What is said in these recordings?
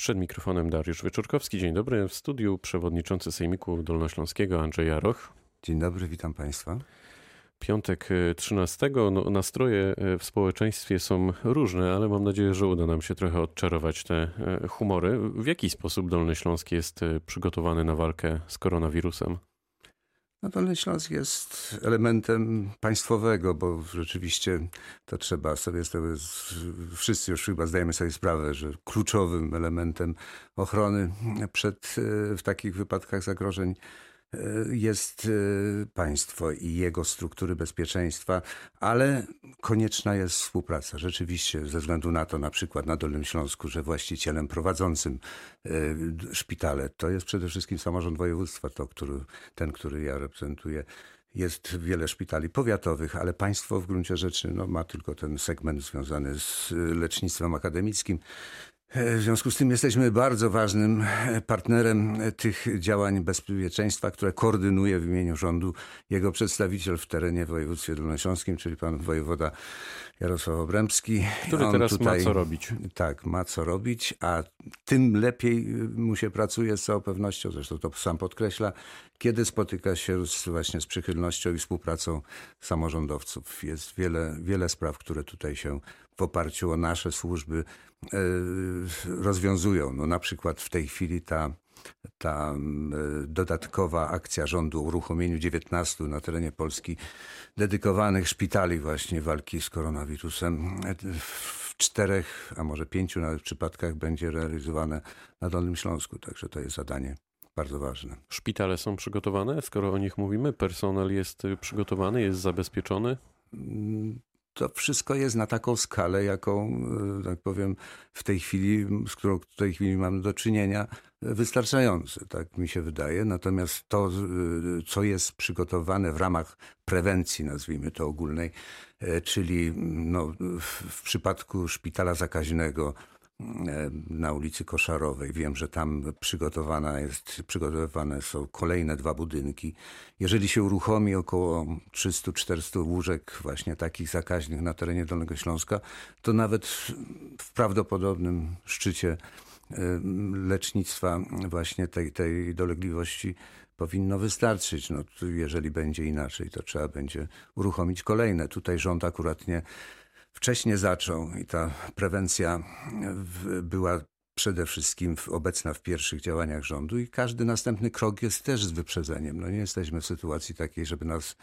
Przed mikrofonem Dariusz Wyczorkowski. Dzień dobry. W studiu przewodniczący Sejmiku Dolnośląskiego Andrzej Jaroch. Dzień dobry, witam Państwa. Piątek 13. No, nastroje e, w społeczeństwie są różne, ale mam nadzieję, że uda nam się trochę odczarować te e, humory. W jaki sposób Dolny Śląsk jest e, przygotowany na walkę z koronawirusem? No Dolny Śląsk jest elementem państwowego, bo rzeczywiście to trzeba sobie, sobie wszyscy już chyba zdajemy sobie sprawę, że kluczowym elementem ochrony przed w takich wypadkach zagrożeń jest e, państwo i jego struktury bezpieczeństwa, ale konieczna jest współpraca. Rzeczywiście, ze względu na to, na przykład na Dolnym Śląsku, że właścicielem prowadzącym e, szpitale to jest przede wszystkim samorząd województwa, to, który, ten, który ja reprezentuję. Jest wiele szpitali powiatowych, ale państwo w gruncie rzeczy no, ma tylko ten segment związany z lecznictwem akademickim. E, w związku z tym jesteśmy bardzo ważnym e, partnerem tych działań bezpieczeństwa, które koordynuje w imieniu rządu jego przedstawiciel w terenie w województwie dolnośląskim, czyli pan wojewoda Jarosław Obrębski. Który On teraz tutaj, ma co robić. Tak, ma co robić, a tym lepiej mu się pracuje z całą pewnością, zresztą to sam podkreśla, kiedy spotyka się z, właśnie z przychylnością i współpracą samorządowców. Jest wiele, wiele spraw, które tutaj się w oparciu o nasze służby e, rozwiązują. No, na przykład w tej chwili ta ta dodatkowa akcja rządu o uruchomieniu 19 na terenie Polski dedykowanych szpitali właśnie walki z koronawirusem w czterech, a może pięciu nawet przypadkach będzie realizowane na Dolnym Śląsku. Także to jest zadanie bardzo ważne. Szpitale są przygotowane, skoro o nich mówimy? Personel jest przygotowany, jest zabezpieczony? To wszystko jest na taką skalę, jaką, e, tak powiem, w tej chwili, z którą w tej chwili mamy do czynienia, wystarczające, tak mi się wydaje. Natomiast to, e, co jest przygotowane w ramach prewencji, nazwijmy to ogólnej, e, czyli no, w przypadku szpitala zakaźnego, na ulicy Koszarowej. Wiem, że tam przygotowana jest, przygotowywane są kolejne dwa budynki. Jeżeli się uruchomi około 300-400 łóżek właśnie takich zakaźnych na terenie Dolnego Śląska, to nawet w prawdopodobnym szczycie lecznictwa właśnie tej, tej dolegliwości powinno wystarczyć. No, jeżeli będzie inaczej, to trzeba będzie uruchomić kolejne. Tutaj rząd akurat nie wcześniej zaczął i ta prewencja była przede wszystkim obecna w pierwszych działaniach rządu i każdy następny krok jest też z wyprzedzeniem. No nie jesteśmy w sytuacji takiej, żeby nas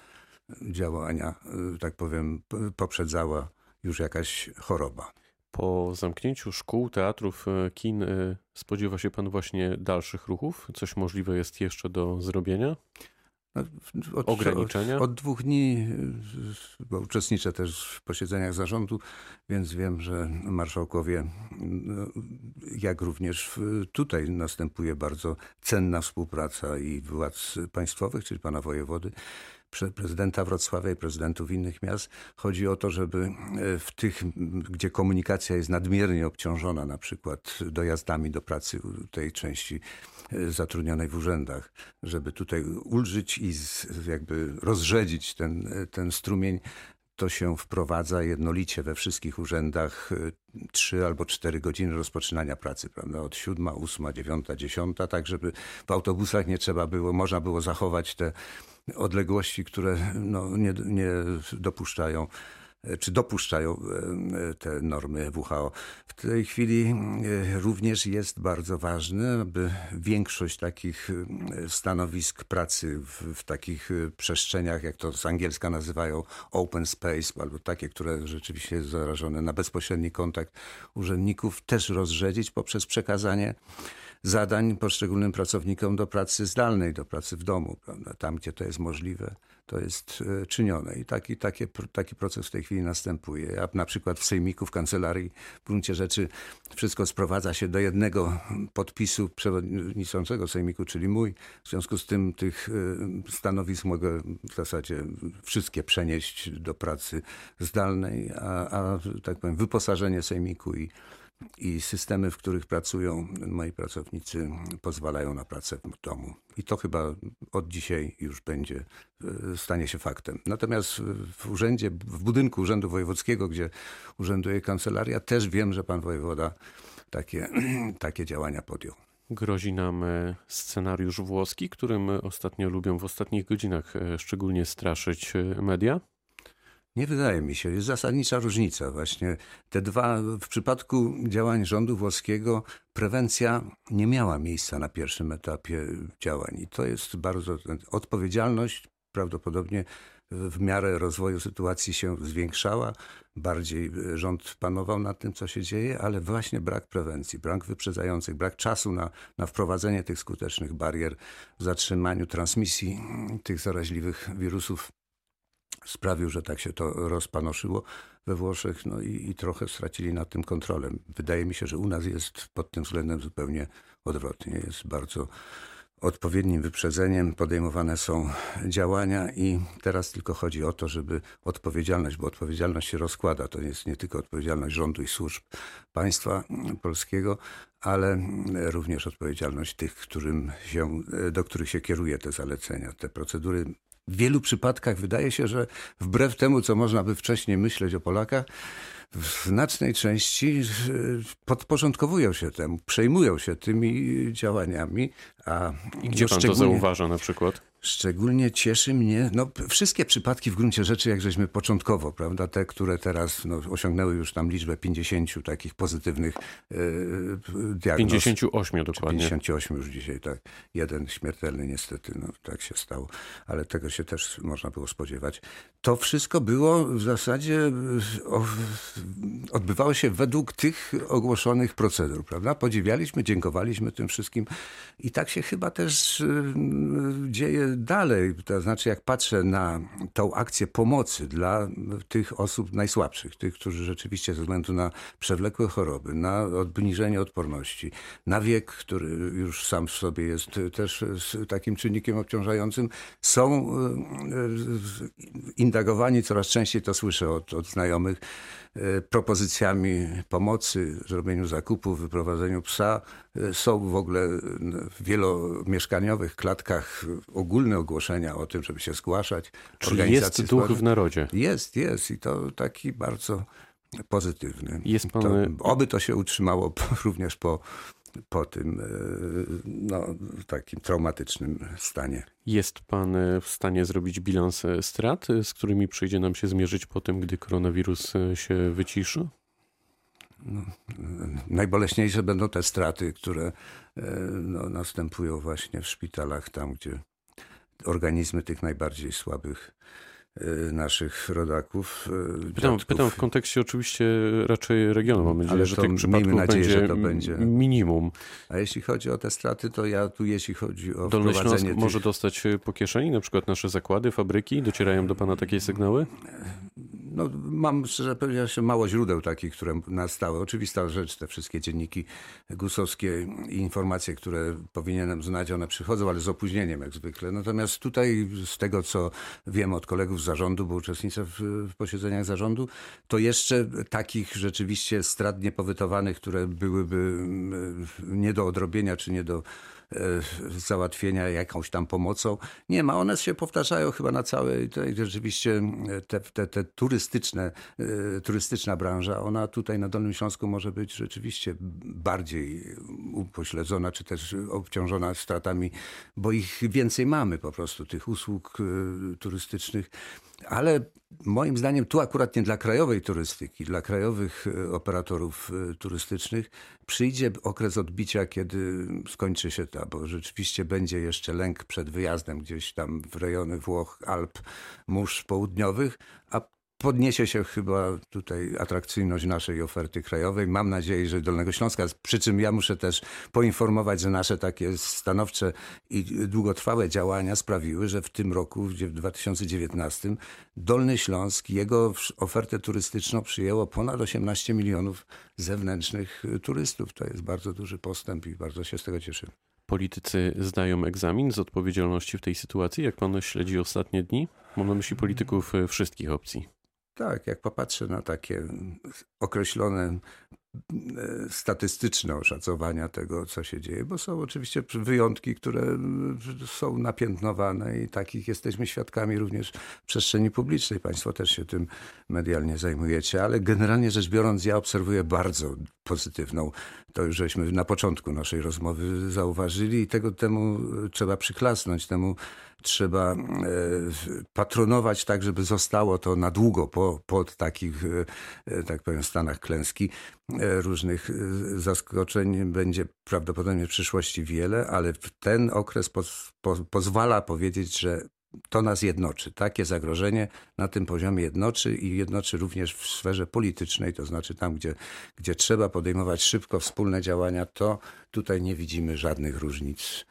działania, tak powiem, poprzedzała już jakaś choroba. Po zamknięciu szkół, teatrów, e, kin e, spodziewa się pan właśnie dalszych ruchów? Coś możliwe jest jeszcze do zrobienia? Od, ograniczenia? Od, od, dwóch dni, bo uczestniczę też w posiedzeniach zarządu, więc wiem, że marszałkowie, jak również tutaj następuje bardzo cenna współpraca i władz państwowych, czyli pana wojewody, prezydenta Wrocławia i prezydentów innych miast. Chodzi o to, żeby e, w tych, gdzie komunikacja jest nadmiernie obciążona, na przykład dojazdami do pracy tej części e, zatrudnionej w urzędach, żeby tutaj ulżyć i jakby rozrzedzić ten, e, ten strumień to się wprowadza jednolicie we wszystkich urzędach trzy albo cztery godziny rozpoczynania pracy, prawda? Od siódma, ósma, dziewiąta, dziesiąta, tak żeby w autobusach nie trzeba było, można było zachować te odległości, które no, nie, nie dopuszczają czy dopuszczają e, te normy WHO. W tej chwili e, również jest bardzo ważne, aby większość takich e, stanowisk pracy w, w, takich przestrzeniach, jak to z angielska nazywają open space, albo takie, które rzeczywiście jest zarażone na bezpośredni kontakt urzędników, też rozrzedzić poprzez przekazanie zadań poszczególnym pracownikom do pracy zdalnej, do pracy w domu, prawda? tam gdzie to jest możliwe, to jest e, czynione. I taki, taki, taki proces w tej chwili następuje. A na przykład w sejmiku, w kancelarii, w gruncie rzeczy wszystko sprowadza się do jednego podpisu przewodniczącego sejmiku, czyli mój. W związku z tym tych e, stanowisk mogę w zasadzie wszystkie przenieść do pracy zdalnej, a, a tak powiem, wyposażenie sejmiku i i systemy, w których pracują moi pracownicy, pozwalają na pracę w domu. I to chyba od dzisiaj już będzie, e, stanie się faktem. Natomiast w urzędzie, w budynku Urzędu Wojewódzkiego, gdzie urzęduje kancelaria, też wiem, że pan wojewoda takie, takie działania podjął. Grozi nam e, scenariusz włoski, którym ostatnio lubią w ostatnich godzinach e, szczególnie straszyć media? Nie wydaje mi się. Jest zasadnicza różnica. Właśnie te dwa, w przypadku działań rządu włoskiego, prewencja nie miała miejsca na pierwszym etapie działań. I to jest bardzo odpowiedzialność prawdopodobnie w miarę rozwoju sytuacji się zwiększała, bardziej rząd panował nad tym, co się dzieje, ale właśnie brak prewencji, brak wyprzedzających, brak czasu na, na wprowadzenie tych skutecznych barier zatrzymaniu transmisji tych zaraźliwych wirusów sprawił, że tak się to rozpanoszyło we Włoszech no i, i trochę stracili nad tym kontrolę. Wydaje mi się, że u nas jest pod tym względem zupełnie odwrotnie. Jest bardzo odpowiednim wyprzedzeniem podejmowane są działania i teraz tylko chodzi o to, żeby odpowiedzialność, bo odpowiedzialność się rozkłada. To jest nie tylko odpowiedzialność rządu i służb państwa polskiego, ale również odpowiedzialność tych, którym się, do których się kieruje te zalecenia. Te procedury w wielu przypadkach wydaje się, że wbrew temu, co można by wcześniej myśleć o Polakach, w znacznej części podporządkowują się temu, przejmują się tymi działaniami. A gdzie pan to zauważa na przykład? Szczególnie cieszy mnie, no wszystkie przypadki w gruncie rzeczy, jak żeśmy początkowo, prawda, te, które teraz no, osiągnęły już tam liczbę 50 takich pozytywnych yy, diagnoz. 58 dokładnie. 58 już dzisiaj, tak. Jeden śmiertelny niestety, no tak się stało, ale tego się też można było spodziewać. To wszystko było w zasadzie, o, odbywało się według tych ogłoszonych procedur, prawda. Podziwialiśmy, dziękowaliśmy tym wszystkim i tak się chyba też yy, dzieje dalej, to znaczy jak patrzę na tą akcję pomocy dla tych osób najsłabszych, tych, którzy rzeczywiście ze względu na przewlekłe choroby, na obniżenie odporności, na wiek, który już sam w sobie jest też takim czynnikiem obciążającym, są e, e, indagowani, coraz częściej to słyszę od, od znajomych, propozycjami pomocy, zrobieniu zakupów, wyprowadzeniu psa. E, są w ogóle w wielomieszkaniowych klatkach ogólne ogłoszenia o tym, żeby się zgłaszać. Czyli jest duch w narodzie. Jest, jest i to taki bardzo pozytywny. Jest pan... to, oby to się utrzymało również po po tym e, no, takim traumatycznym stanie. Jest Pan e, w stanie zrobić bilans e, strat, z którymi przyjdzie nam się zmierzyć po tym, gdy koronawirus się wyciszy? No, najboleśniejsze będą te straty, które no, następują właśnie w szpitalach, tam gdzie organizmy tych najbardziej słabych naszych rodaków. Y, pytam, pytam, w kontekście oczywiście raczej regionu. Mam nadzieję, Ale że tych przypadków nadzieję, będzie, że to będzie minimum. A jeśli chodzi o te straty, to ja tu jeśli chodzi o Dolny wprowadzenie tych... może dostać po kieszeni, na przykład nasze zakłady, fabryki? Docierają do Pana takie sygnały? No, mam szczerze powiedziawszy mało źródeł takich, które nastały. Oczywista rzecz, te wszystkie dzienniki gusowskie i informacje, które powinienem znać, one przychodzą, ale z opóźnieniem jak zwykle. Natomiast tutaj z tego, co wiem od kolegów z zarządu, bo uczestniczę w, w posiedzeniach zarządu, to jeszcze takich rzeczywiście strat niepowytowanych, które byłyby mm, nie do odrobienia, czy nie do załatwienia jakąś tam pomocą. Nie ma, one się powtarzają chyba na całej tej rzeczywiście te, te, te turystyczne, e, turystyczna branża, ona tutaj na Dolnym Śląsku może być rzeczywiście bardziej upośledzona, czy też obciążona stratami, bo ich więcej mamy po prostu, tych usług e, turystycznych. Ale moim zdaniem tu akurat nie dla krajowej turystyki, dla krajowych operatorów turystycznych przyjdzie okres odbicia, kiedy skończy się ta, bo rzeczywiście będzie jeszcze lęk przed wyjazdem gdzieś tam w rejony Włoch, Alp, mórz południowych, a podniesie się chyba tutaj atrakcyjność naszej oferty krajowej. Mam nadzieję, że Dolnego Śląska, przy czym ja muszę też poinformować, że nasze takie stanowcze i długotrwałe działania sprawiły, że w tym roku, w 2019, Dolny Śląsk, jego ofertę turystyczną przyjęło ponad 18 milionów zewnętrznych turystów. To jest bardzo duży postęp i bardzo się z tego cieszę. Politycy zdają egzamin z odpowiedzialności w tej sytuacji, jak pan śledzi ostatnie dni? Mam na myśli polityków wszystkich opcji. Tak, jak popatrzę na takie określone e, statystyczne oszacowania tego, co się dzieje, bo są oczywiście wyjątki, które są napiętnowane i takich jesteśmy świadkami również w przestrzeni publicznej. Państwo też się tym medialnie zajmujecie, ale generalnie rzecz biorąc, ja obserwuję bardzo pozytywną. To już żeśmy na początku naszej rozmowy zauważyli i tego temu trzeba przyklasnąć, temu trzeba e, patronować tak, żeby zostało to na długo po, po takich, e, tak powiem, stanach klęski. E, różnych zaskoczeń będzie prawdopodobnie w przyszłości wiele, ale ten okres poz, po, pozwala powiedzieć, że to nas jednoczy. Takie zagrożenie na tym poziomie jednoczy i jednoczy również w sferze politycznej, to znaczy tam, gdzie, gdzie trzeba podejmować szybko wspólne działania, to tutaj nie widzimy żadnych różnic,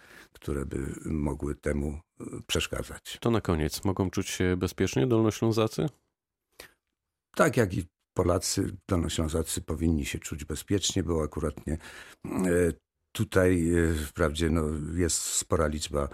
które by mogły temu e, przeszkadzać. To na koniec. Mogą czuć się bezpiecznie Dolnoślązacy? Tak jak i Polacy, Dolnoślązacy powinni się czuć bezpiecznie, bo akurat nie, e, tutaj e, wprawdzie no, jest spora liczba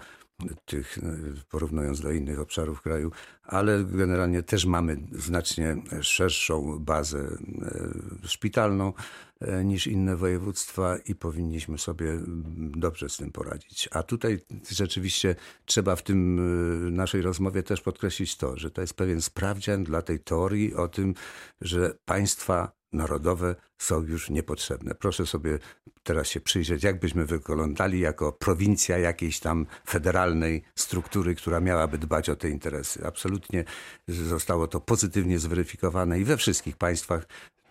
tych, e, porównując do innych obszarów kraju, ale generalnie też mamy znacznie szerszą bazę e, szpitalną e, niż inne województwa i powinniśmy sobie dobrze z tym poradzić. A tutaj rzeczywiście trzeba w tym naszej rozmowie też podkreślić to, że to jest pewien sprawdzian dla tej teorii o tym, że państwa narodowe są już niepotrzebne. Proszę sobie teraz się przyjrzeć, jakbyśmy wyglądali jako prowincja jakiejś tam federalnej struktury, która miałaby dbać o te interesy. Absolutnie zostało to pozytywnie zweryfikowane i we wszystkich państwach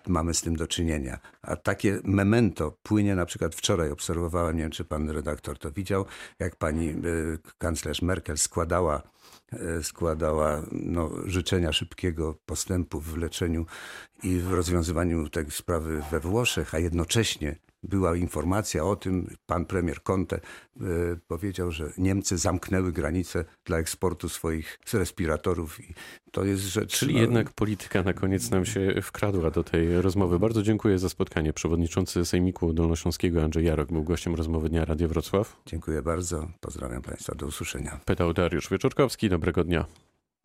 mamy z tym do czynienia. A takie memento płynie na przykład wczoraj obserwowałem, nie wiem czy pan redaktor to widział, jak pani y, kanclerz Merkel składała E, składała no, życzenia szybkiego postępu w leczeniu i w rozwiązywaniu tej sprawy we Włoszech, a jednocześnie była informacja o tym, pan premier Conte e, powiedział, że Niemcy zamknęły granice dla eksportu swoich respiratorów i to jest rzecz... Czyli no... jednak polityka na koniec nam się wkradła do tej rozmowy. Bardzo dziękuję za spotkanie. Przewodniczący Sejmiku Dolnośląskiego Andrzej Jarok był gościem rozmowy Dnia Radio Wrocław. Dziękuję bardzo. Pozdrawiam państwa. Do usłyszenia. Pytał Dariusz Wieczorkowski. Dobrego dnia.